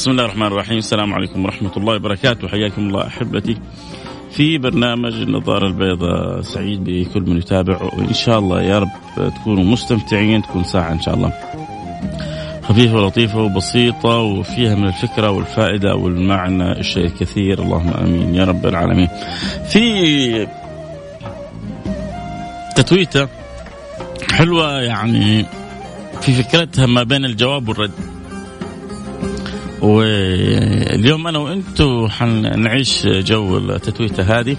بسم الله الرحمن الرحيم. السلام عليكم ورحمة الله وبركاته. حياكم الله أحبتي في برنامج النظارة البيضاء. سعيد بكل من يتابع وإن شاء الله يا رب تكونوا مستمتعين تكون ساعة إن شاء الله خفيفة ولطيفة وبسيطة وفيها من الفكرة والفائدة والمعنى الشيء الكثير. اللهم آمين يا رب العالمين. في تتويتة حلوة يعني في فكرتها ما بين الجواب والرد. واليوم أنا وأنتم حنعيش جو التتويتة هذه.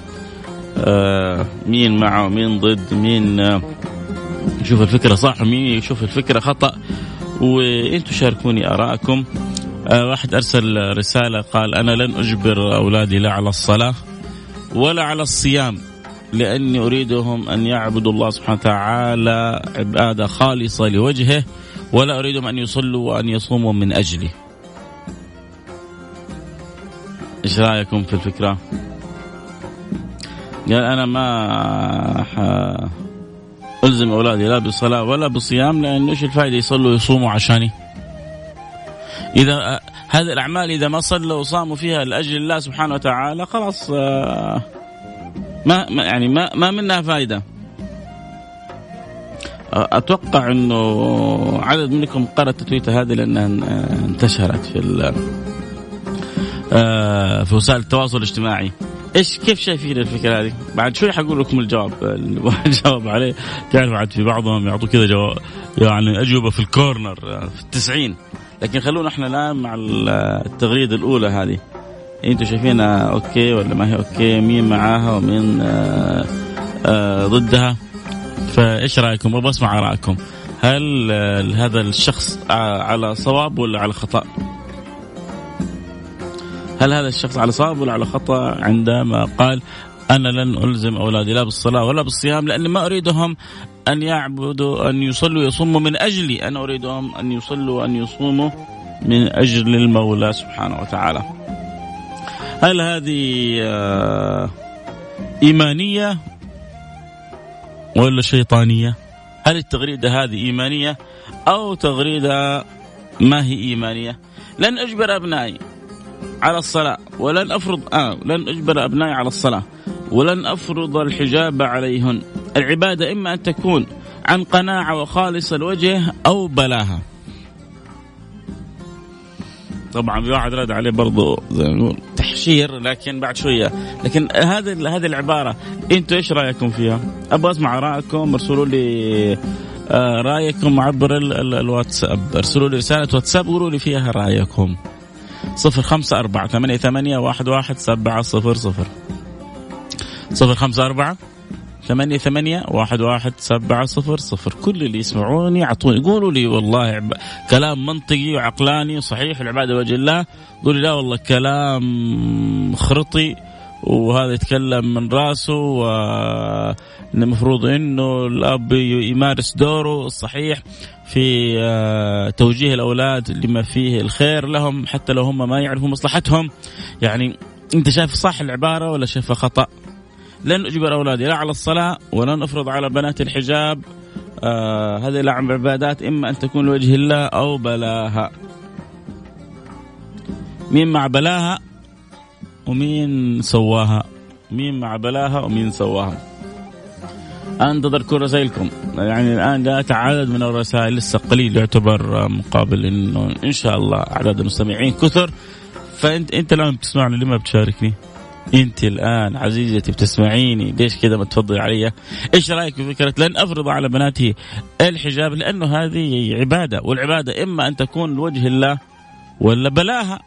آه مين معه مين ضد مين آه يشوف الفكرة صح ومين يشوف الفكرة خطأ. وأنتم شاركوني آرائكم. آه واحد أرسل رسالة قال أنا لن أجبر أولادي لا على الصلاة ولا على الصيام لأني أريدهم أن يعبدوا الله سبحانه وتعالى عبادة خالصة لوجهه ولا أريدهم أن يصلوا وأن يصوموا من أجلي. إيش رأيكم في الفكرة؟ قال أنا ما ح... ألزم أولادي لا بالصلاة ولا بالصيام لأن إيش الفائده يصلوا ويصوموا عشاني؟ إذا هذه الأعمال إذا ما صلوا وصاموا فيها لأجل الله سبحانه وتعالى خلاص آه، ما يعني ما ما منها فائده. أتوقع إنه عدد منكم قرأ التويته هذه لأنها انتشرت في في وسائل التواصل الاجتماعي إيش كيف شايفين الفكرة هذه؟ بعد شوي حقول لكم الجواب الجواب عليه تعرف عاد في بعضهم يعطوا كذا جواب يعني أجوبة في ال corner في التسعين لكن خلونا إحنا الآن مع التغريدة الأولى هذه أنتم شايفينها okay ولا ما هي okay؟ مين معاها ومين آه آه ضدها؟ فإيش رأيكم؟ أبغى أسمع رايكم. هل هذا الشخص على صواب ولا على خطأ؟ هل هذا الشخص على صواب ولا على خطأ عندما قال أنا لن ألزم أولادي لا بالصلاة ولا بالصيام لأني ما أريدهم أن يعبدوا أن يصلوا ويصوموا من أجلي أنا أريدهم أن يصلوا وأن يصوموا من أجل المولى سبحانه وتعالى. هل هذه آه، إيمانية ولا شيطانية؟ هل التغريدة هذه إيمانية أو تغريدة ما هي إيمانية؟ لن أجبر أبنائي على الصلاة. ولن أفرض آه لن أجبر أبنائي على الصلاة. ولن أفرض الحجاب عليهن. العبادة إما أن تكون عن قناعة وخالص الوجه أو بلاها. طبعا في واحد رد عليه برضه زي نقول تحشير لكن بعد شوية. لكن هذه هذه العبارة أنتم إيش رأيكم فيها؟ أبغى أسمع رايكم ارسلوا لي آه، رأيكم عبر الواتساب. ارسلوا لي رسالة واتساب قولوا لي فيها رأيكم. صفر خمسة أربعة ثمانية ثمانية واحد واحد سبعة صفر صفر صفر خمسة أربعة ثمانية ثمانية واحد واحد سبعة صفر صفر كل اللي يسمعوني عطوني قولوا لي والله. كلام منطقي وعقلاني وصحيح العبادة وجه الله قولوا لا والله كلام خرطي وهذا يتكلم من راسه والمفروض إنه الأب يمارس دوره الصحيح في آه، توجيه الأولاد لما فيه الخير لهم حتى لو هم ما يعرفوا مصلحتهم يعني أنت شايف صح العبارة ولا شايفها خطأ؟ لن أجبر أولادي لا على الصلاة ولن أفرض على بنات الحجاب آه هذه العبادات إما أن تكون لوجه الله أو بلاها. مين مع بلاها ومين سواها؟ مين مع بلاها ومين سواها؟ انتظر كل رسائلكم. يعني الآن جاءت عدد من الرسائل لسه قليل يعتبر مقابل إنه إن شاء الله أعداد المستمعين كثر. فانت أنت الآن بتسمعني لما بتشاركني؟ أنت الآن عزيزتي بتسمعيني. ليش كذا ما تفضلي علي؟ إيش رأيك في فكرة لن أفرض على بناتي الحجاب؟ لأنه هذه عبادة والعبادة إما أن تكون لوجه الله ولا بلاها.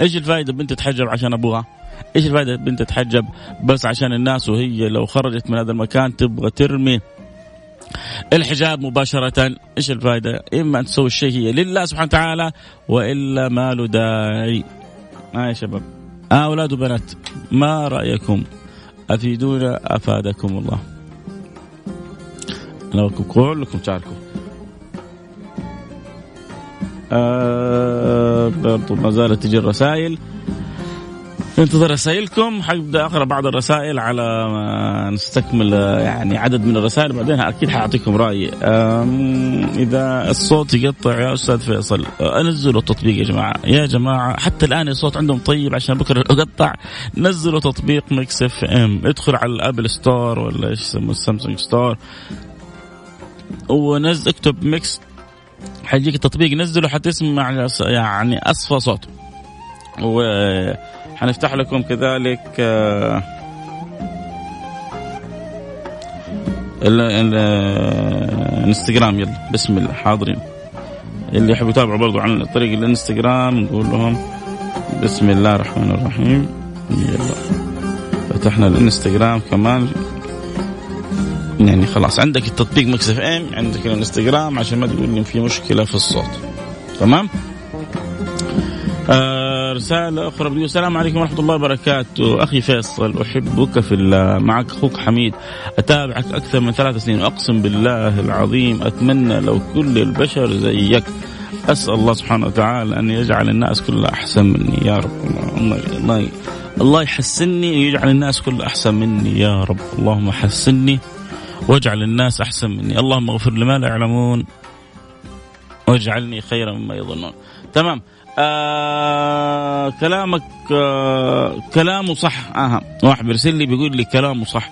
إيش الفائدة بنت تتحجب عشان أبوها؟ إيش الفائدة بنت تتحجب بس عشان الناس وهي لو خرجت من هذا المكان تبغى ترمي الحجاب مباشرة إيش الفائدة؟ إما أن تسوي الشيء هي لله سبحانه وتعالى وإلا ما له داعي. آه يا شباب آه أولاد وبنات ما رأيكم؟ أفيدونا أفادكم الله. أنا كلكم تشاركوا. آه برضو ما زالت تجي الرسائل ننتظر رسائلكم. حبدا أقرأ بعض الرسائل على ما نستكمل يعني عدد من الرسائل. بعدين أكيد حأعطيكم رايي إذا الصوت يقطع يا أستاذ فيصل. أنزلوا التطبيق يا جماعة. يا جماعة حتى الآن الصوت عندهم طيب عشان بكرة يقطع. نزلوا تطبيق Mix FM. ادخل على ال Apple Store ولا إيش يسموه؟ ال Samsung Store. ونزل اكتب Mix. حيجيك التطبيق. نزله حتسمع يعني أصفى صوت. و حنفتح لكم كذلك آه، الانستغرام يلا بسم الله حاضرين. اللي يحب يتابعوا برضو عن طريق الانستغرام نقول لهم بسم الله الرحمن الرحيم يلا. فتحنا الانستغرام كمان. يعني خلاص عندك التطبيق Mix FM عندك الانستغرام عشان ما تقول لي في مشكلة في الصوت. تمام؟ آه رسالة أخرى بتقول السلام عليكم ورحمة الله وبركاته. أخي فيصل أحبك في الله. معك أخوك حميد. أتابعك أكثر من ثلاث سنين. وأقسم بالله العظيم أتمنى لو كل البشر زيك. أسأل الله سبحانه وتعالى أن يجعل الناس كلها أحسن مني. يا رب الله الله, الله يحسني ويجعل الناس كلها أحسن مني. يا رب اللهم حسني واجعل الناس أحسن مني. اللهم اغفر لما لا يعلمون واجعلني خيرا مما يظنون. تمام. آه كلامك آه كلامه صح. أها واحد بيرسل لي بيقول لي كلامه صح.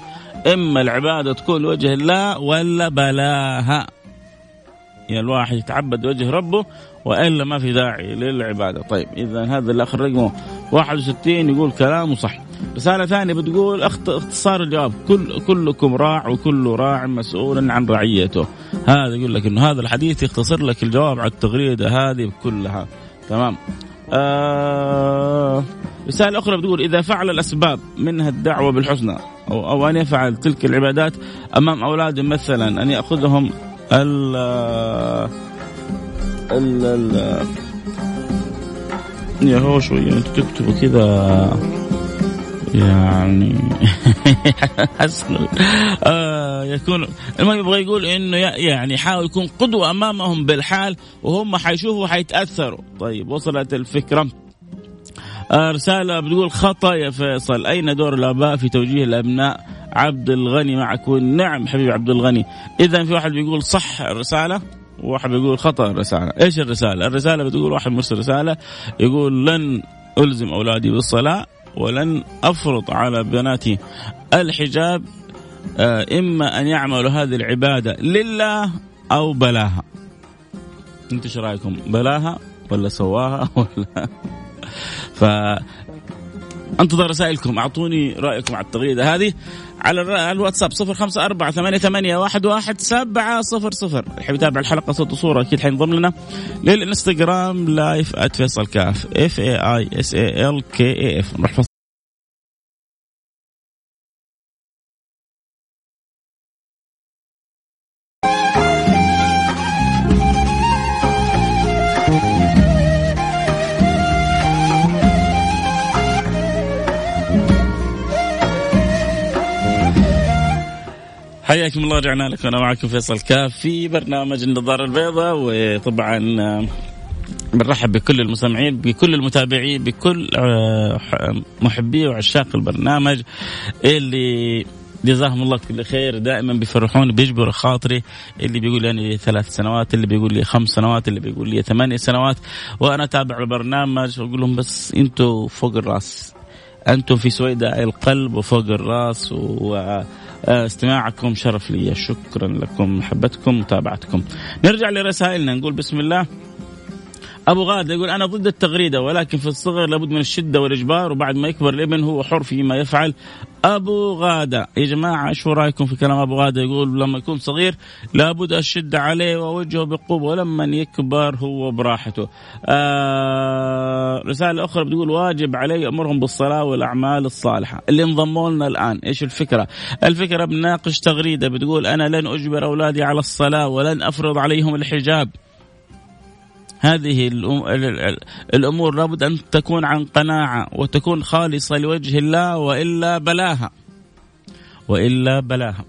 إما العبادة تكون لوجه الله ولا بلاها. يعني الواحد يتعبد وجه ربه وإلا ما في داعي للعبادة. طيب إذا هذا الأخ رقمه 61 يقول كلامه صح. رسالة ثانية بتقول اختصار الجواب. كل كلكم راع وكل راع مسؤول عن رعيته. هذا يقول لك إنه هذا الحديث يختصر لك الجواب على التغريدة هذه كلها تمام. آه رسالة أخرى بتقول إذا فعل الأسباب منها الدعوة بالحسنى أو, أو أن يفعل تلك العبادات أمام أولاده مثلا أن يأخذهم ال ال ال يا هو شوية تكتبوا كذا. يعني. حسن آه يكون المهم يبغى يقول إنه يعني يحاول يكون قدوة أمامهم بالحال وهم حيشوفوا حيتاثروا طيب وصلت الفكرة. آه رسالة بتقول خطأ يا فيصل أين دور الآباء في توجيه الأبناء؟ عبد الغني معك. نعم حبيبي عبد الغني. إذا في واحد بيقول صح الرسالة؟ وواحد بيقول خطأ الرسالة. إيش الرسالة؟ الرسالة بتقول واحد مرسل رسالة يقول لن ألزم أولادي بالصلاة ولن افرض على بناتي الحجاب آه، إما أن يعملوا هذه العبادة لله أو بلاها. أنتم إيش رأيكم؟ بلاها ولا سواها ولا ف انتظر رسائلكم. أعطوني رأيكم على التغريدة هذه على الواتساب صفر خمسة أربعة ثمانية, ثمانية واحد, واحد سبعة صفر صفر. اللي يتابع الحلقة صوت وصورة أكيد حينضم لنا للإنستغرام live @فيصل كاف. F A I S A L K F نروح حياكم الله رجعنا لكم. أنا معكم فيصل كاف في برنامج النظارة البيضاء وطبعا آه، بنرحب بكل المستمعين بكل المتابعين بكل آه، محبي وعشاق البرنامج اللي جزاهم الله كل خير. دائما بيفرحوني بيجبروا خاطري اللي بيقول لي ثلاث سنوات اللي بيقول لي خمس سنوات اللي بيقول لي ثمانية سنوات. وأنا أتابع البرنامج وأقول لهم بس أنتم فوق الرأس. أنتم في سويداء القلب وفوق الرأس و استماعكم شرف لي. شكرا لكم محبتكم متابعتكم. نرجع لرسائلنا. نقول بسم الله. أبو غادة يقول أنا ضد التغريدة ولكن في الصغر لابد من الشدة والإجبار وبعد ما يكبر الإبن هو حر فيما يفعل. أبو غادة يا جماعة شو رأيكم في كلام أبو غادة؟ يقول لما يكون صغير لابد الشدة عليه ووجهه بقوة ولما يكبر هو براحته. آه رسالة أخرى بتقول واجب علي أمرهم بالصلاة والأعمال الصالحة. اللي انضموا لنا الآن إيش الفكرة؟ الفكرة بناقش تغريدة بتقول أنا لن أجبر أولادي على الصلاة ولن أفرض عليهم الحجاب. هذه الأمور لابد أن تكون عن قناعة وتكون خالصة لوجه الله وإلا بلاها. وإلا بلاها.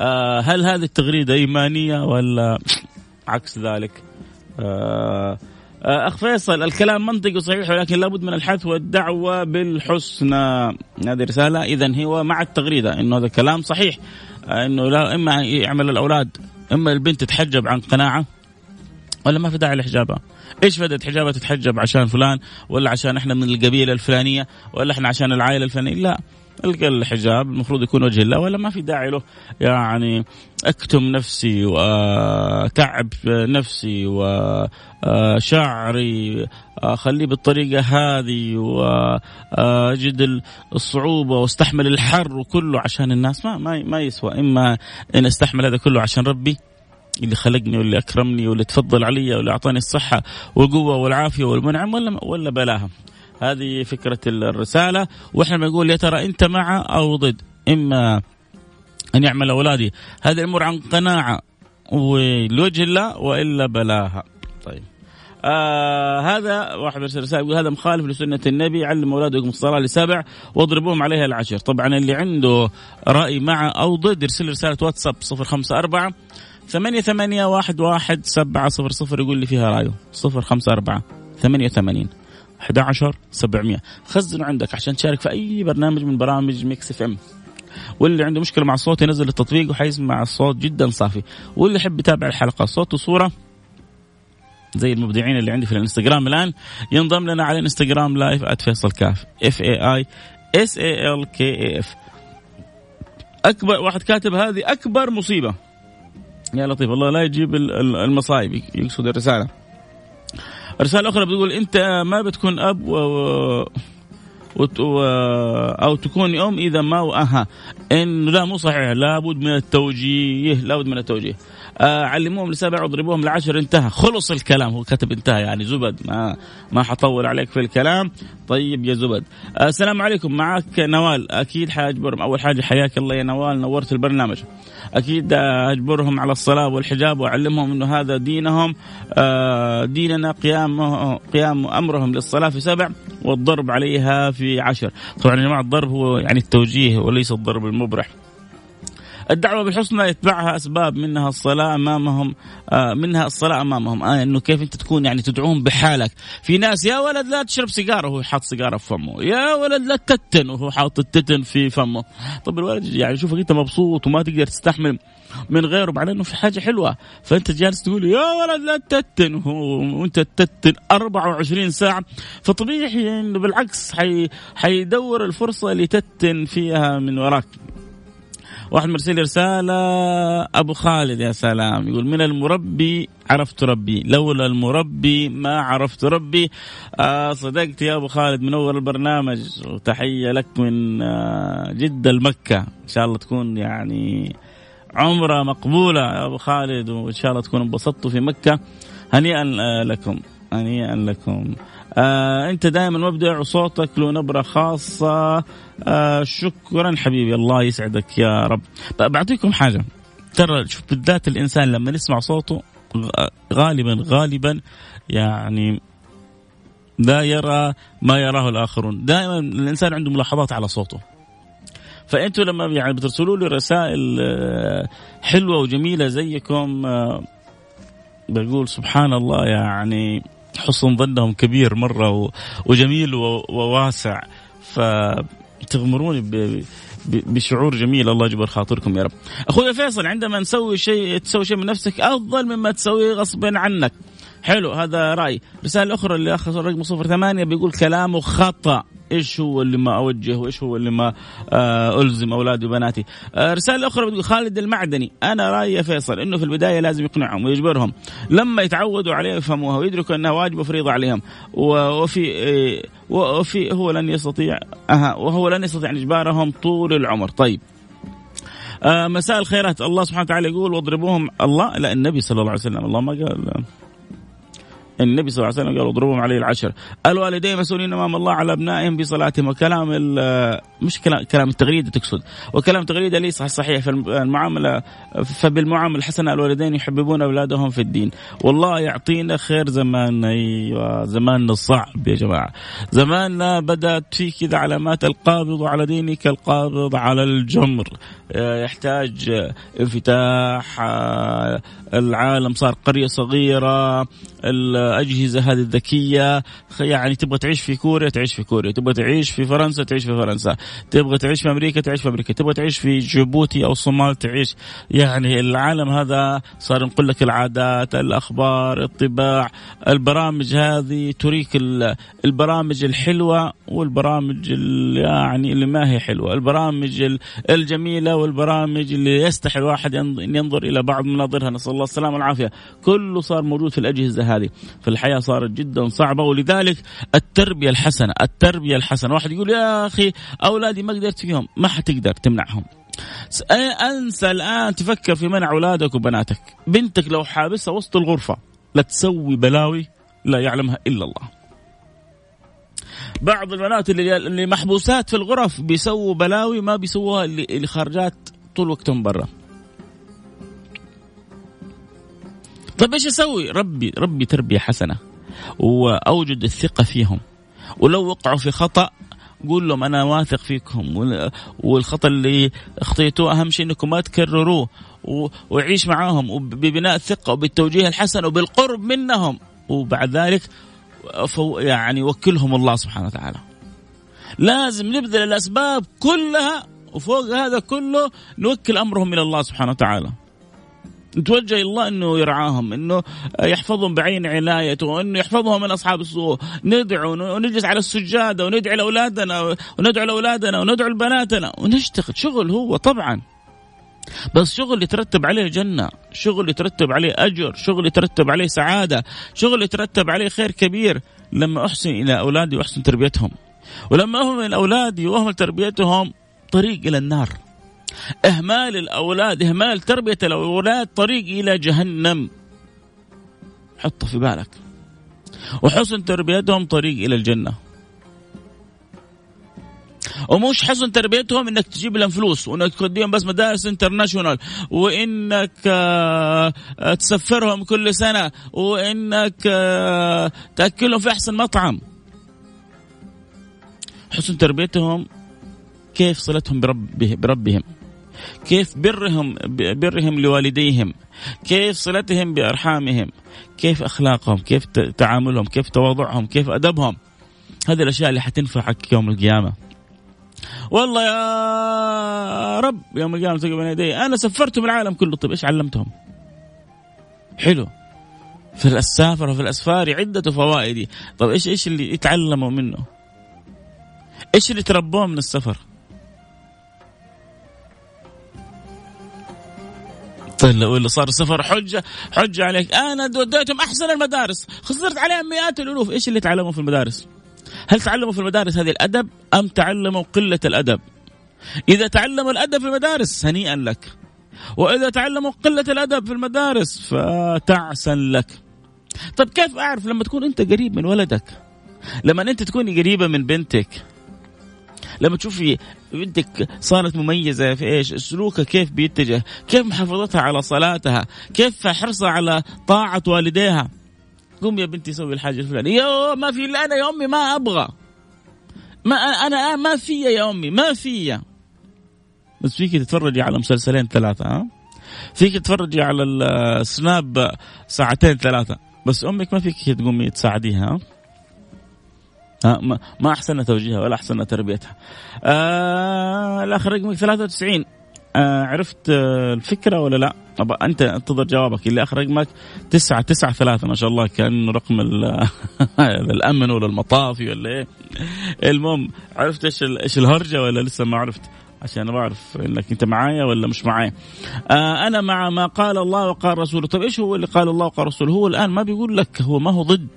آه هل هذه التغريدة إيمانية ولا عكس ذلك؟ آه آه أخ فيصل الكلام منطقي صحيح ولكن لابد من الحث والدعوة بالحسنى. هذه رسالة اذا هو مع التغريدة إنه هذا كلام صحيح. آه إنه لا إما يعمل الأولاد إما البنت تتحجب عن قناعة. ولا ما في داعي لحجابها. إيش فائده حجابها؟ تتحجب عشان فلان ولا عشان إحنا من القبيلة الفلانية ولا إحنا عشان العائلة الفلانية؟ لا الحجاب المفروض يكون وجه الله ولا ما في داعي له. يعني أكتم نفسي وتعب نفسي وشعري أخليه بالطريقة هذه وأجد الصعوبة واستحمل الحر وكله عشان الناس. ما, ما يسوى. إما إن أستحمل هذا كله عشان ربي اللي خلقني واللي أكرمني واللي تفضل علي واللي أعطاني الصحة والقوة والعافية والمنعم ولا ولا بلاها. هذه فكرة الرسالة. وإحنا بنقول يا ترى أنت مع أو ضد؟ إما أن يعمل أولادي. هذه الأمور عن قناعة ولوجه الله وإلا بلاها. طيب. آه هذا واحد يرسل رسالة يقول هذا مخالف لسنة النبي. علم أولادكم الصلاة لسبع واضربوهم عليها العشر. طبعا اللي عنده رأي مع أو ضد يرسل رسالة واتساب صفر خمسة أربعة ثمانية ثمانية واحد واحد سبعة صفر صفر يقول لي فيها رايه صفر خمسة أربعة ثمانية ثمانين 11 700 خزنه عندك عشان تشارك في أي برنامج من برامج Mix FM. واللي عنده مشكلة مع الصوت ينزل التطبيق وحيسمع الصوت جدا صافي. واللي يحب يتابع الحلقة صوت وصورة زي المبدعين اللي عندي في الإنستغرام الآن ينضم لنا على الإنستغرام live @فيصل كاف F A I S A L K A F اكبر واحد كاتب هذه أكبر مصيبة. يا لطيف الله لا يجيب المصايب يقصد الرسالة. رسالة أخرى بتقول أنت ما بتكون أب و... و... أو تكون أم إذا ما وأها. إنه لا مو صحيح لابد من التوجيه لابد من التوجيه. آه علموهم لسبع واضربوهم لعشر انتهى. خلص الكلام. هو كتب انتهى يعني زبد. ما ما حطول عليك في الكلام. طيب يا زبد. آه السلام عليكم. معك نوال. أكيد حاجبرهم. أول حاجة حياك الله يا نوال نورت البرنامج. أكيد اجبرهم على الصلاة والحجاب واعلمهم إنه هذا دينهم آه ديننا قيام قيام أمرهم للصلاة في سبع والضرب عليها في عشر. طبعا يا جماعة الضرب هو يعني التوجيه وليس الضرب المبرح. الدعوة بالحسنى يتبعها أسباب منها الصلاة أمامهم آه منها الصلاة أمامهم. آه إنه كيف أنت تكون يعني تدعوهم بحالك. في ناس يا ولد لا تشرب سيجارة. وهو حاط سيجارة في فمه. يا ولد لا تتن وهو حاط التتن في فمه. طب الولد يعني شوفك أنت مبسوط وما تقدر تستحمل. من غيره بعدين إنه في حاجة حلوة. فأنت جالس تقول يا ولد لا تتن. وأنت تتن 24 ساعة. فطبيعي إنه بالعكس حي حيدور الفرصة اللي تتن فيها من وراك. واحد مرسل رسالة أبو خالد يا سلام يقول من المربي عرفت ربي لولا المربي ما عرفت ربي. آه صدقت يا أبو خالد منور البرنامج وتحية لك من آه جدة لمكة إن شاء الله تكون يعني عمرة مقبولة يا أبو خالد وإن شاء الله تكونوا انبسطتوا في مكة. هنيئا آه، لكم. هنيئا لكم. آه أنت دائما مبدع وصوتك له نبرة خاصة. آه شكرا حبيبي الله يسعدك يا رب. طيب بعطيكم حاجة. ترى شوف بالذات الإنسان لما يسمع صوته غالبا غالبا يعني لا يرى ما يراه الآخرون. دائما الإنسان عنده ملاحظات على صوته. فأنتوا لما يعني بترسلوا لي رسائل آه، حلوة وجميلة زيكم آه، بقول سبحان الله يعني حسن ظنهم كبير مرة وجميل وواسع فتغمروني بشعور جميل الله يجبر خاطركم يا رب. أخوي فيصل عندما نسوي شيء تسوي شيء من نفسك أفضل مما تسويه غصبا عنك. حلو هذا رأي. الرساله الاخرى اللي اخذ صفر ثمانية بيقول كلامه خطأ إيش هو اللي ما اوجه وايش هو اللي ما آه ألزم أولادي وبناتي؟ آه رسالة أخرى بتقول خالد المعدني أنا رايي يا فيصل إنه في البداية لازم يقنعهم ويجبرهم. لما يتعودوا عليها يفهموها ويدركوا إنها واجب وفريضة عليهم. وفي آه وفي هو لن يستطيع وهو لن يستطيع اجبارهم طول العمر. طيب. مساء الخيرات. الله سبحانه وتعالى يقول واضربوهم. الله لا النبي صلى الله عليه وسلم. الله ما قال. النبي صلى الله عليه وسلم قال اضربوهم عليه العشر. الوالدين مسؤولين امام الله على أبنائهم بصلاتهم. وكلام مش كلام كلام التغريدة تقصد. وكلام التغريدة ليس صحيح فالمعامله فبالمعاملة الحسنة الوالدين يحببون أولادهم في الدين. والله يعطينا خير زمان. أيوه زماننا الصعب يا جماعة. زماننا بدأت في كذا علامات القابض على دينك القابض على الجمر. يحتاج انفتاح. العالم صار قرية صغيرة. الأجهزة هذه الذكية. يعني تبغى تعيش في كوريا تعيش في كوريا. تبغى تعيش في فرنسا تعيش في فرنسا. تبغى تعيش في أمريكا تعيش في أمريكا. تبغى تعيش في جيبوتي أو الصومال تعيش. يعني العالم هذا صار ينقل لك العادات الأخبار الطباع. البرامج هذه تريك البرامج الحلوة والبرامج يعني اللي ما هي حلوة. البرامج الجميلة والبرامج اللي يستحي الواحد ان ينظر إلى بعض مناظرها. نسأل الله السلامة والعافية. كله صار موجود في الأجهزة هذه. فالحياه صارت جدا صعبة ولذلك التربية الحسنة التربية الحسنة. واحد يقول يا أخي أولادي ما قدرت فيهم ما حتقدر تمنعهم. أنسى الآن تفكر في منع أولادك وبناتك. بنتك لو حابسها وسط الغرفة لا تسوي بلاوي لا يعلمها إلا الله. بعض البنات اللي اللي محبوسات في الغرف بيسووا بلاوي ما بيسووها اللي خارجات طول وقتهم برا. طيب إيش أسوي؟ ربي ربي تربية حسنة. وأوجد الثقة فيهم. ولو وقعوا في خطأ قول لهم أنا واثق فيكم. والخطأ اللي أخطيتوه أهم شيء إنكم ما تكرروه. وعيش معاهم. ببناء الثقة وبالتوجيه الحسن وبالقرب منهم. وبعد ذلك يعني وكلهم الله سبحانه وتعالى. لازم نبذل الأسباب كلها وفوق هذا كله نوكل أمرهم إلى الله سبحانه وتعالى. نتوجه إلى الله إنه يرعاهم إنه يحفظهم بعين عنايته إنه يحفظهم من أصحاب السوء. ندعو ونجلس على السجادة وندعي لأولادنا وندعو لأولادنا وندعو لبناتنا ونشتغل. شغل هو طبعا. بس شغل يترتب عليه جنة شغل يترتب عليه أجر شغل يترتب عليه سعادة شغل يترتب عليه خير كبير. لما أحسن إلى أولادي وأحسن تربيتهم ولما أهمل أولادي وأهمل تربيتهم طريق إلى النار. إهمال الأولاد إهمال تربية الأولاد طريق إلى جهنم. حطه في بالك. وحسن تربيتهم طريق إلى الجنة. ومش حسن تربيتهم إنك تجيب لهم فلوس وإنك توديهم بس مدارس انترناشونال وإنك آه، تسفرهم كل سنة وإنك آه، تأكلهم في أحسن مطعم. حسن تربيتهم كيف صلتهم برب بربهم؟ كيف برهم برهم لوالديهم كيف صلتهم بأرحامهم كيف أخلاقهم كيف تعاملهم كيف تواضعهم كيف أدبهم هذه الأشياء اللي حتنفعك يوم القيامة والله يا رب يوم القيامة تلقى بين يدي أنا سفرتهم العالم كله طيب إيش علمتهم؟ حلو في السافر وفي الاسفار عدة فوائد طيب إيش إيش اللي يتعلموا منه؟ إيش اللي تربوه من السفر؟ اللي صار السفر حجة حجة عليك أنا وديتهم أحسن المدارس خسرت عليهم مئات الألوف إيش اللي تعلموا في المدارس؟ هل تعلموا في المدارس هذه الأدب أم تعلموا قلة الأدب؟ إذا تعلموا الأدب في المدارس هنيئا لك. وإذا تعلموا قلة الأدب في المدارس فتعسا لك. طيب كيف أعرف لما تكون أنت قريب من ولدك؟ لما أنت تكوني قريبة من بنتك لما تشوفي بنتك صارت مميزة في إيش؟ سلوكها كيف بيتجه؟ كيف محافظتها على صلاتها؟ كيف حرصها على طاعة والديها؟ قوم يا بنتي سوي الحاجة الفلانية. يا ما في إلا أنا يا أمي ما أبغى. ما أنا ما في يا أمي ما في بس فيك تتفرجي على مسلسلين ثلاثة ها؟ فيك تتفرجي على السناب ساعتين ثلاثة. بس أمك ما فيك تقومي تساعديها ها؟ ما, أحسن توجيهها ولا أحسن تربيتها. آه الآخر رقمك 93 آه عرفت آه الفكرة ولا لا؟ أبقى أنت انتظر جوابك اللي اخر رقمك تسعة تسعة ثلاثة ما شاء الله كانه رقم الأمن ولا المطافي ولا إيه المهم عرفت إيش إيش الهرجة ولا لسه ما عرفت؟ عشان بعرف إنك أنت معايا ولا مش معايا. آه أنا مع ما قال الله وقال رسوله، طيب إيش هو اللي قال الله وقال رسوله؟ هو الآن ما بيقول لك هو ما هو ضد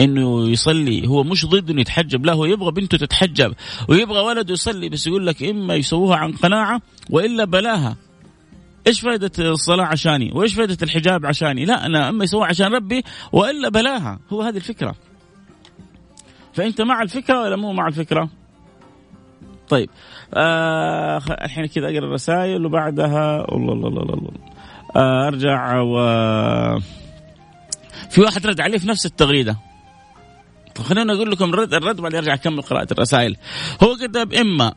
إنه يصلي هو مش ضد إنه يتحجب لا هو يبغى بنته تتحجب ويبغى ولده يصلي بس يقول لك إما يسووها عن قناعة وإلا بلاها. إيش فائده الصلاة عشاني؟ وإيش فائده الحجاب عشاني؟ لا أنا أما يسووها عشان ربي وإلا بلاها. هو هذه الفكرة. فأنت مع الفكرة ولا مو مع الفكرة؟ طيب آه الحين كذا أقرأ الرسائل وبعدها الله الله الله الله. آه أرجع و في واحد رد عليه في نفس التغريدة. طب خلينا أقول لكم الرد الرد بعدين ارجع أكمل قراءة الرسائل. هو كتب إما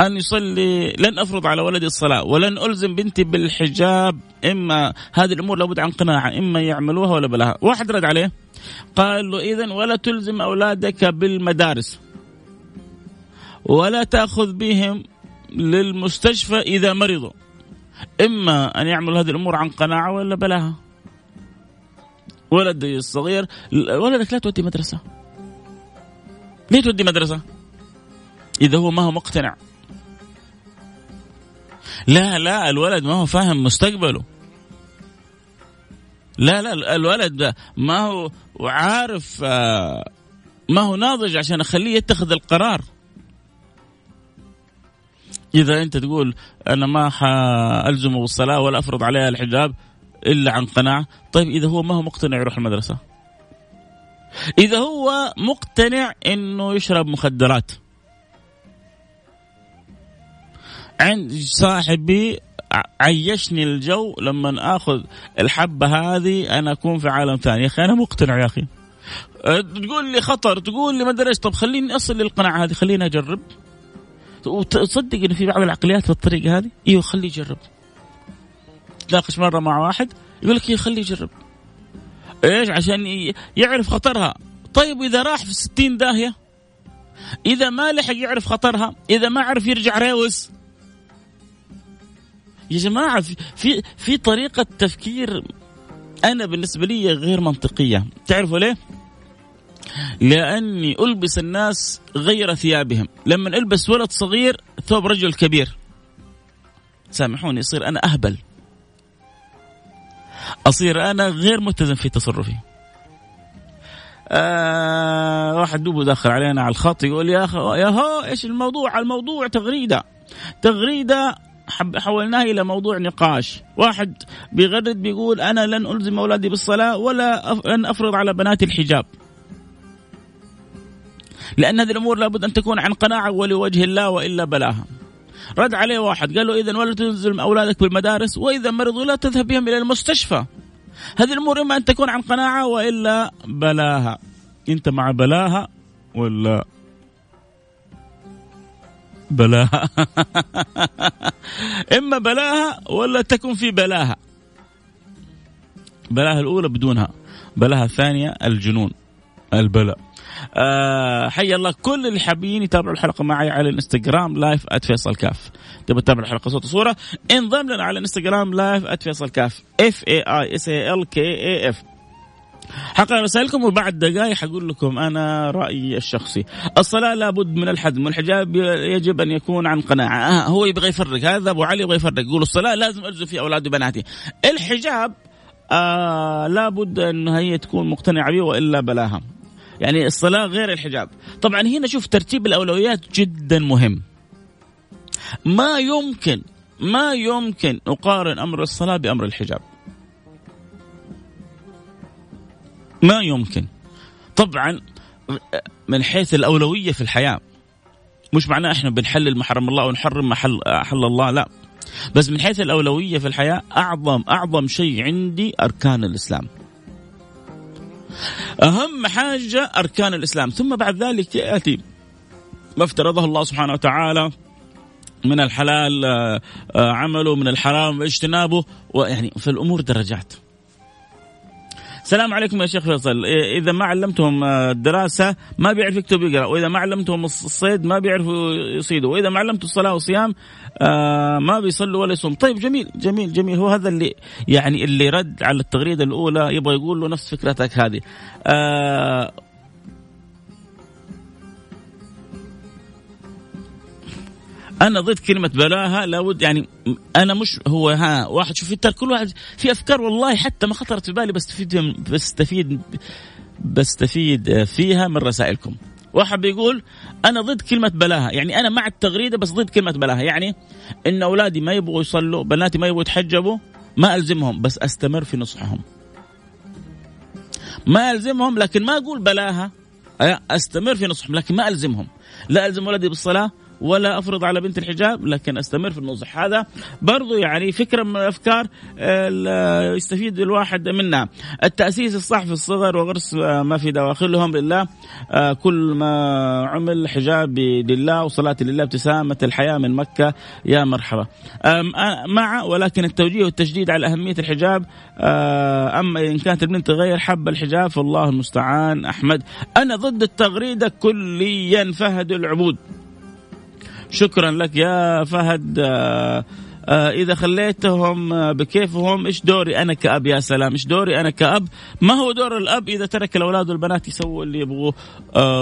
أن يصلي لن أفرض على ولدي الصلاة ولن ألزم بنتي بالحجاب إما هذه الأمور لابد عن قناعة إما يعملوها ولا بلاها. واحد رد عليه قال له إذا ولا تلزم أولادك بالمدارس ولا تأخذ بهم للمستشفى إذا مرضوا إما أن يعملوا هذه الأمور عن قناعة ولا بلاها. ولد الصغير ولدك لا تودي مدرسة. ليه تودي مدرسة؟ إذا هو ما هو مقتنع. لا لا الولد ما هو فاهم مستقبله. لا لا الولد ما هو عارف آه، ما هو ناضج عشان أخليه يتخذ القرار. إذا أنت تقول أنا ما حألزمه بالصلاه ولا أفرض عليها الحجاب إلا عن قناعة. طيب إذا هو ما هو مقتنع يروح المدرسة؟ إذا هو مقتنع إنه يشرب مخدرات. عند صاحبي عيشني الجو لما آخذ الحبة هذه أنا أكون في عالم ثاني. يا أخي أنا مقتنع يا أخي. تقول لي خطر تقول لي ما أدري طب خليني أصل للقناعة هذه خليني أجرب. وتصدق إن في بعض العقليات بالطريقة هذه؟ إيوه خليه يجرب. تناقش مرة مع واحد يقول لك أيوه خليه يجرب. إيش؟ عشان يعرف خطرها. طيب إذا راح في ستين داهية إذا ما لحق يعرف خطرها إذا ما عرف يرجع ريوس. يا جماعة في في طريقة تفكير أنا بالنسبة لي غير منطقية. تعرفوا ليه؟ لأني ألبس الناس غير ثيابهم. لما ألبس ولد صغير ثوب رجل كبير. سامحوني يصير أنا أهبل. أصير أنا غير متزن في تصرفي. آه واحد دوبه داخل علينا على الخط يقول يا أخي يا هو إيش الموضوع؟ الموضوع تغريدة. تغريدة حولناه إلى موضوع نقاش. واحد بيغرد بيقول أنا لن ألزم أولادي بالصلاة ولا لن أفرض على بناتي الحجاب. لأن هذه الأمور لابد أن تكون عن قناعة ولوجه الله وإلا بلاها. رد عليه واحد قال له اذا ولا تنزل أولادك بالمدارس وإذا مرضوا لا تذهب بهم إلى المستشفى. هذه الأمور إما أن تكون عن قناعة وإلا بلاها. أنت مع بلاها ولا بلاها؟ إما بلاها ولا تكن في بلاها. بلاها الأولى بدونها بلاها الثانية الجنون البلاء. آه حي الله كل اللي حابين يتابعوا الحلقة معي على الانستغرام live @فيصل كاف. تبغى تتابع الحلقة صوت وصورة؟ انضم لنا على الانستغرام live @فيصل كاف. F A I S A L K A F حقرا رسائلكم وبعد دقائق حقول لكم أنا رأيي الشخصي. الصلاة لابد من الحزم والحجاب يجب أن يكون عن قناعة. آه هو يبغى يفرق هذا أبو علي يبغى يفرق. يقول الصلاة لازم ألزم فيها اولادي وبناتي. الحجاب آه لابد أن هي تكون مقتنعة به وإلا بلاها. يعني الصلاة غير الحجاب. طبعا هنا شوف ترتيب الأولويات جدا مهم. ما يمكن ما يمكن أقارن أمر الصلاة بأمر الحجاب. ما يمكن. طبعا من حيث الأولوية في الحياة مش معناه إحنا بنحلل محرم الله ونحرم محل حل الله لا. بس من حيث الأولوية في الحياة أعظم أعظم شيء عندي أركان الإسلام. أهم حاجة أركان الإسلام. ثم بعد ذلك يأتي ما افترضه الله سبحانه وتعالى من الحلال آه، آه، عمله من الحرام اجتنابه ويعني في الأمور درجات. السلام عليكم يا شيخ فيصل. إذا ما علمتهم الدراسه ما بيعرف يكتب يقرأ. وإذا ما علمتهم الصيد ما بيعرفوا يصيدوا. وإذا ما علمتوا الصلاة والصيام آه، ما بيصلوا ولا يصوم. طيب جميل جميل جميل. هو هذا اللي يعني اللي رد على التغريدة الأولى يبغى يقول له نفس فكرتك هذه. أنا ضد كلمة بلاها لابد يعني أنا مش هو ها واحد شوف انت كل واحد في أفكار والله حتى ما خطرت في بالي بستفيد بستفيد بستفيد فيها من رسائلكم. واحد بيقول أنا ضد كلمة بلاها يعني أنا مع التغريدة بس ضد كلمة بلاها يعني إن أولادي ما يبغوا يصلوا بناتي ما يبغوا يتحجبوا ما ألزمهم بس أستمر في نصحهم. ما ألزمهم لكن ما أقول بلاها أستمر في نصحهم لكن ما ألزمهم. لا ألزم ولدي بالصلاة ولا أفرض على بنت الحجاب لكن أستمر في النصح. هذا برضو يعني فكرة من الأفكار يستفيد الواحد منها. التأسيس الصح في الصغر وغرس ما في دواخلهم لله آه، كل ما عمل حجاب لله وصلاة لله ابتسامة الحياة من مكة يا مرحبا. مع ولكن التوجيه والتشديد على أهمية الحجاب آه، أما إن كانت البنت غير حب الحجاب فالله المستعان. أحمد أنا ضد التغريدة كليا فهد العبود. شكرا لك يا فهد. آه آه إذا خليتهم آه، بكيفهم إيش دوري أنا كأب؟ يا سلام إيش دوري أنا كأب؟ ما هو دور الأب إذا ترك الأولاد والبنات يسووا اللي يبغوه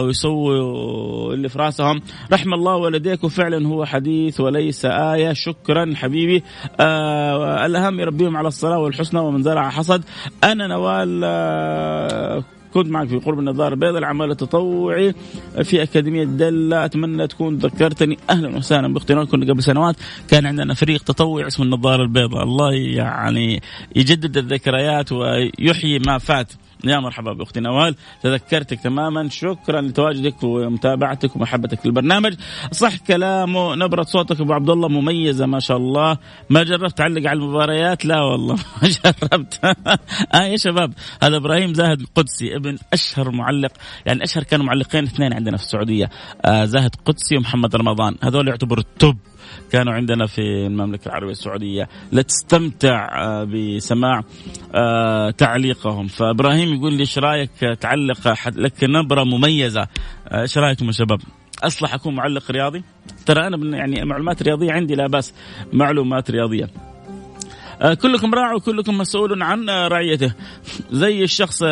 ويسووا اللي في راسهم. رحم الله والديك وفعلا هو حديث وليس آية. شكرا حبيبي. الأهم يربيهم على الصلاة والحسنى ومن زرع حصد. أنا نوال كنت معك في قرب النظارة البيضاء العمل التطوعي في أكاديمية دلة أتمنى تكون ذكرتني أهلا وسهلا. بأختي كنا قبل سنوات كان عندنا فريق تطوعي اسمه النظارة البيضاء. الله يعني يجدد الذكريات ويحيي ما فات. يا مرحبا بأختي نوال تذكرتك تماما شكرا لتواجدك ومتابعتك ومحبتك للبرنامج. صح كلامه نبره صوتك أبو عبد الله مميزة ما شاء الله. ما جربت تعلق على المباريات؟ لا والله ما جربت. آه يا شباب هذا إبراهيم زاهد القدسي ابن أشهر معلق. يعني أشهر كانوا معلقين اثنين عندنا في السعودية. آه زاهد قدسي ومحمد رمضان هذول يعتبروا التوب. كانوا عندنا في المملكة العربية السعودية لتستمتع آه، بسماع آه، تعليقهم. فإبراهيم يقول لي إيش رأيك تعلق لك نبرة مميزة؟ آه، إيش رأيكم يا شباب؟ أصلح أكون معلق رياضي؟ ترى أنا يعني معلومات رياضية عندي لا بأس معلومات رياضية. كلكم راع وكلكم مسؤول عن رعيته. زي الشخص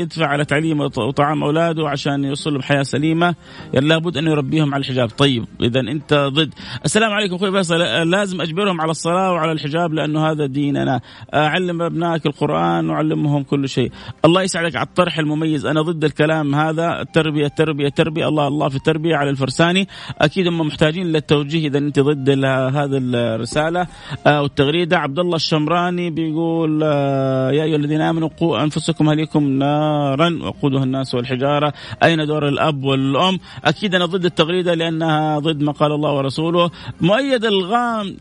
يدفع على تعليم وطعام أولاده عشان يوصلوا بحياة سليمة لابد أن يربيهم على الحجاب. طيب إذا أنت ضد. السلام عليكم أخوي فيصل. لازم أجبرهم على الصلاة وعلى الحجاب لأنه هذا ديننا. علم أبنائك القرآن وعلمهم كل شيء. الله يسعدك على الطرح المميز. أنا ضد الكلام هذا. التربية التربية التربية. الله الله في التربية على الفرساني. أكيد هم محتاجين للتوجيه إذا أنت ضد هذه الرسالة آه، والتغريدة. عبد الله الشمراني بيقول آه، يا أيها الذين آمنوا قوا أنفسكم أهليكم نارا وقودها الناس والحجارة. أين دور الأب والأم؟ أكيد أنا ضد التغريدة لأنها ضد ما قال الله ورسوله. مؤيد الغام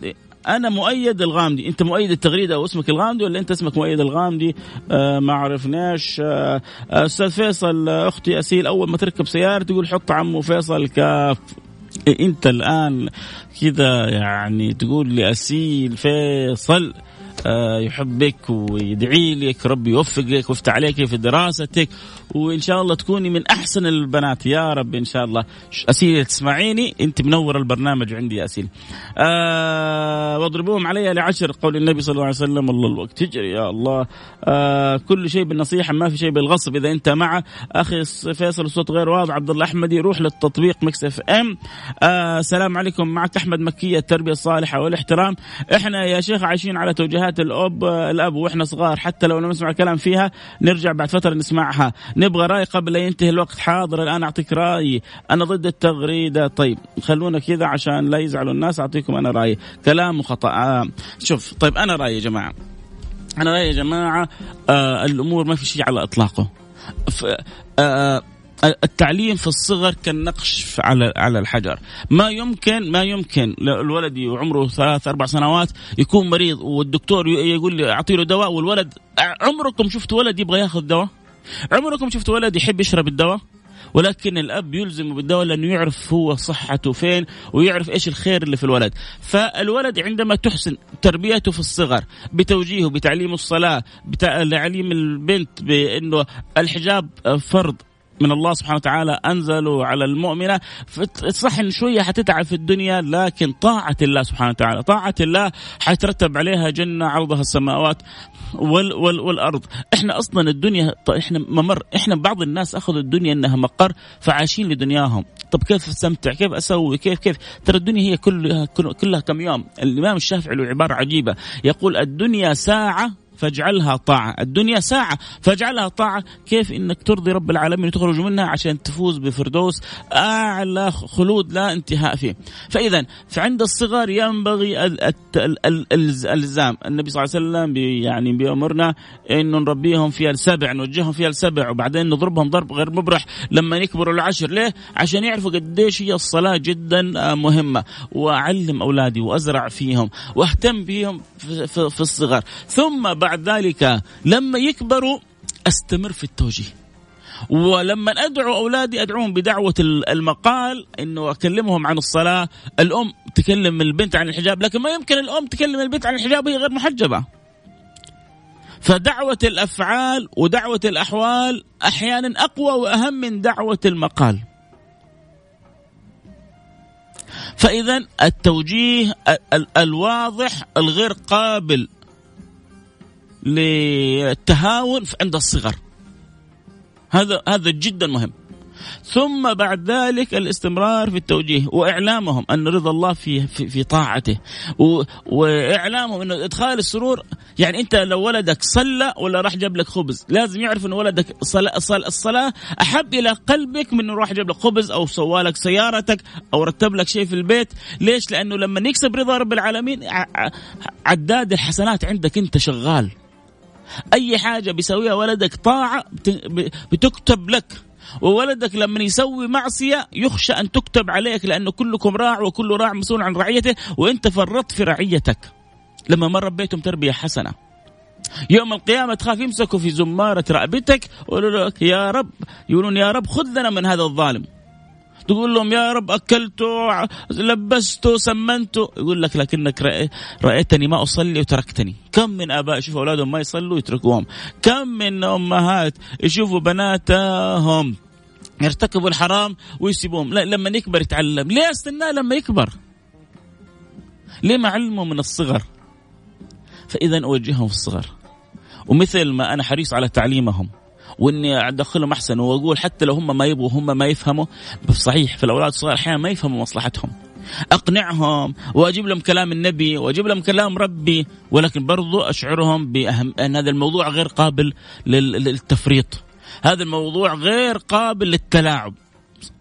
أنا مؤيد الغامدي أنت مؤيد التغريدة واسمك الغامدي ولا أنت اسمك مؤيد الغامدي آه ما عرفناش. آه أستاذ فيصل أختي أسيل أول ما تركب سيارة تقول حط عمو فيصل كاف. أنت الآن كذا يعني تقول لي اسيل فيصل. آه، يحبك ويدعي لك ربي يوفقك ويفتح عليك في دراستك وإن شاء الله تكوني من أحسن البنات. يا رب إن شاء الله. اسيل تسمعيني؟ أنت منور البرنامج عندي يا اسيل آه واضربوهم علي لعشر قول النبي صلى الله عليه وسلم الله الوقت تجري يا الله. آه كل شيء بالنصيحة ما في شيء بالغصب. إذا أنت مع أخي فيصل الصوت غير واضح. عبد الله أحمدي روح للتطبيق Mix FM. آه سلام عليكم. معك أحمد مكية التربية الصالحة والإحترام. إحنا يا شيخ عايشين على توجيهات الأب الأب وإحنا صغار حتى لو نسمع كلام فيها نرجع بعد فترة نسمعها. نبغى رأي قبل لا ينتهي الوقت. حاضر الآن أعطيك رايي أنا ضد التغريدة. طيب خلونا كذا عشان لا يزعلوا الناس. أعطيكم أنا رايي كلام خطا آه شوف طيب أنا رايي يا جماعة. أنا رايي يا جماعة آه الأمور ما في شيء على إطلاقه. آه التعليم في الصغر كالنقش على على الحجر. ما يمكن ما يمكن الولد وعمره ثلاث أربع سنوات يكون مريض والدكتور يقول لي اعطي له دواء والولد عمركم شفتوا ولد يبغى ياخذ دواء؟ عمركم شفتوا ولد يحب يشرب الدواء؟ ولكن الأب يلزم بالدواء لأنه يعرف هو صحته فين ويعرف إيش الخير اللي في الولد. فالولد عندما تحسن تربيته في الصغر بتوجيهه بتعليم الصلاة بتعليم البنت بأنه الحجاب فرض من الله سبحانه وتعالى أنزلوا على المؤمنة. صح ان شوية حتتعب في الدنيا لكن طاعة الله سبحانه وتعالى طاعة الله حيترتب عليها جنة عرضها السماوات وال وال والأرض. إحنا أصلا الدنيا إحنا ممر إحنا بعض الناس أخذوا الدنيا إنها مقر فعايشين لدنياهم. طب كيف أستمتع؟ كيف أسوي؟ كيف كيف؟ ترى الدنيا هي كلها كلها كم يوم. الإمام الشافعي له عبارة عجيبة. يقول الدنيا ساعة فاجعلها طاعة. الدنيا ساعة فاجعلها طاعة. كيف إنك ترضي رب العالمين وتخرج منها عشان تفوز بفردوس؟ أعلى خلود لا انتهاء فيه. فإذا فعند الصغر ينبغي الالزام النبي صلى الله عليه وسلم يعني بيأمرنا إنه نربيهم فيها السبع نوجههم فيها السبع وبعدين نضربهم ضرب غير مبرح لما يكبروا العشر. ليه؟ عشان يعرفوا قديش هي الصلاة جدا مهمة. وأعلم أولادي وأزرع فيهم وأهتم بهم في الصغر ثم ذلك لما يكبروا أستمر في التوجيه ولما أدعو أولادي أدعوهم بدعوة المقال إنه أكلمهم عن الصلاة، الأم تكلم البنت عن الحجاب، لكن ما يمكن الأم تكلم البنت عن الحجاب وهي غير محجبة. فدعوة الأفعال ودعوة الأحوال أحيانا أقوى وأهم من دعوة المقال. فاذا التوجيه الواضح الغير قابل للتهاون عند الصغر. هذا هذا جدا مهم. ثم بعد ذلك الاستمرار في التوجيه وإعلامهم أن رضا الله في في, في طاعته. وإعلامهم انه إدخال السرور يعني أنت لو ولدك صلى ولا راح جاب لك خبز. لازم يعرف أن ولدك صلاة الصلاة أحب إلى قلبك من إنه راح جاب لك خبز أو سوى لك سيارتك أو رتب لك شيء في البيت. ليش؟ لأنه لما يكسب رضا رب العالمين عداد الحسنات عندك أنت شغال. أي حاجة بيسويها ولدك طاعة بتكتب لك. وولدك لما يسوي معصية يخشى أن تكتب عليك لأنه كلكم راع وكل راع مسؤول عن رعيته وأنت فرطت في رعيتك. لما ما ربيتم تربية حسنة. يوم القيامة تخاف يمسكوا في زمارة رقبتك ويقولوا لك يا رب يقولون يا رب خذ لنا من هذا الظالم. تقول لهم يا رب أكلته لبسته سمنته. يقول لك لكنك رأيتني ما أصلي وتركتني. كم من آباء يشوفوا أولادهم ما يصلوا يتركوهم. كم من أمهات يشوفوا بناتهم يرتكبوا الحرام ويسيبوهم. لا لما يكبر يتعلم. ليه استناه لما يكبر؟ ليه ما علمه من الصغر؟ فإذا أوجههم في الصغر. ومثل ما أنا حريص على تعليمهم. وإني أدخلهم أحسن وأقول حتى لو هم ما يبغوا هم ما يفهموا. صحيح في الأولاد الصغار أحيانا ما يفهموا مصلحتهم. أقنعهم وأجيب لهم كلام النبي وأجيب لهم كلام ربي ولكن برضو أشعرهم باهم أن هذا الموضوع غير قابل للتفريط. هذا الموضوع غير قابل للتلاعب.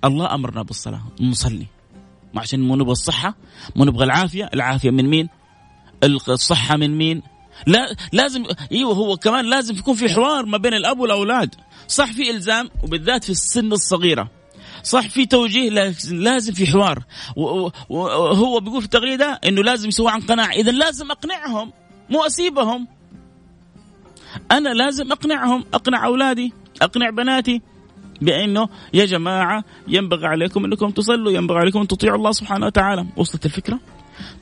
الله أمرنا بالصلاة نصلي. عشان مو نبغى الصحة مو نبغى العافية. العافية من مين؟ الصحة من مين؟ لا لازم إيوه هو كمان لازم يكون في حوار ما بين الأب والأولاد. صح في إلزام وبالذات في السن الصغيرة. صح في توجيه لازم في حوار. وهو بيقول في التغريدة إنه لازم يسوي عن قناعة. إذا لازم أقنعهم مو أسيبهم. أنا لازم أقنعهم أقنع أولادي أقنع بناتي بأنه يا جماعة ينبغي عليكم إنكم تصلوا ينبغي عليكم أن تطيعوا الله سبحانه وتعالى. وصلت الفكرة؟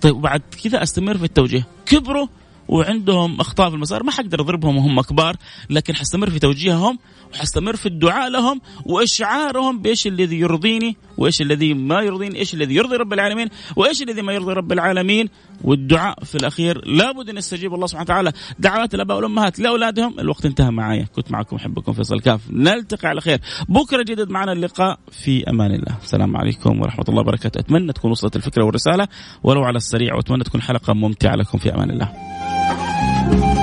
طيب وبعد كذا أستمر في التوجيه. كبروا وعندهم أخطاء في المسار ما حقدر أضربهم وهم كبار لكن حستمر في توجيههم وحستمر في الدعاء لهم وإشعارهم بإيش الذي يرضيني وإيش الذي ما يرضيني إيش الذي يرضي رب العالمين وإيش الذي ما يرضي رب العالمين. والدعاء في الأخير لابد أن يستجيب الله سبحانه وتعالى. دعوات الآباء والأمهات لأولادهم الوقت انتهى معايا كنت معكم أحبكم فيصل كاف. نلتقي على خير. بكرة جدد معنا اللقاء. في أمان الله. السلام عليكم ورحمة الله وبركاته. أتمنى تكون وصلت الفكرة والرسالة. ولو على السريع وأتمنى تكون حلقة ممتعة لكم. في أمان الله. thank you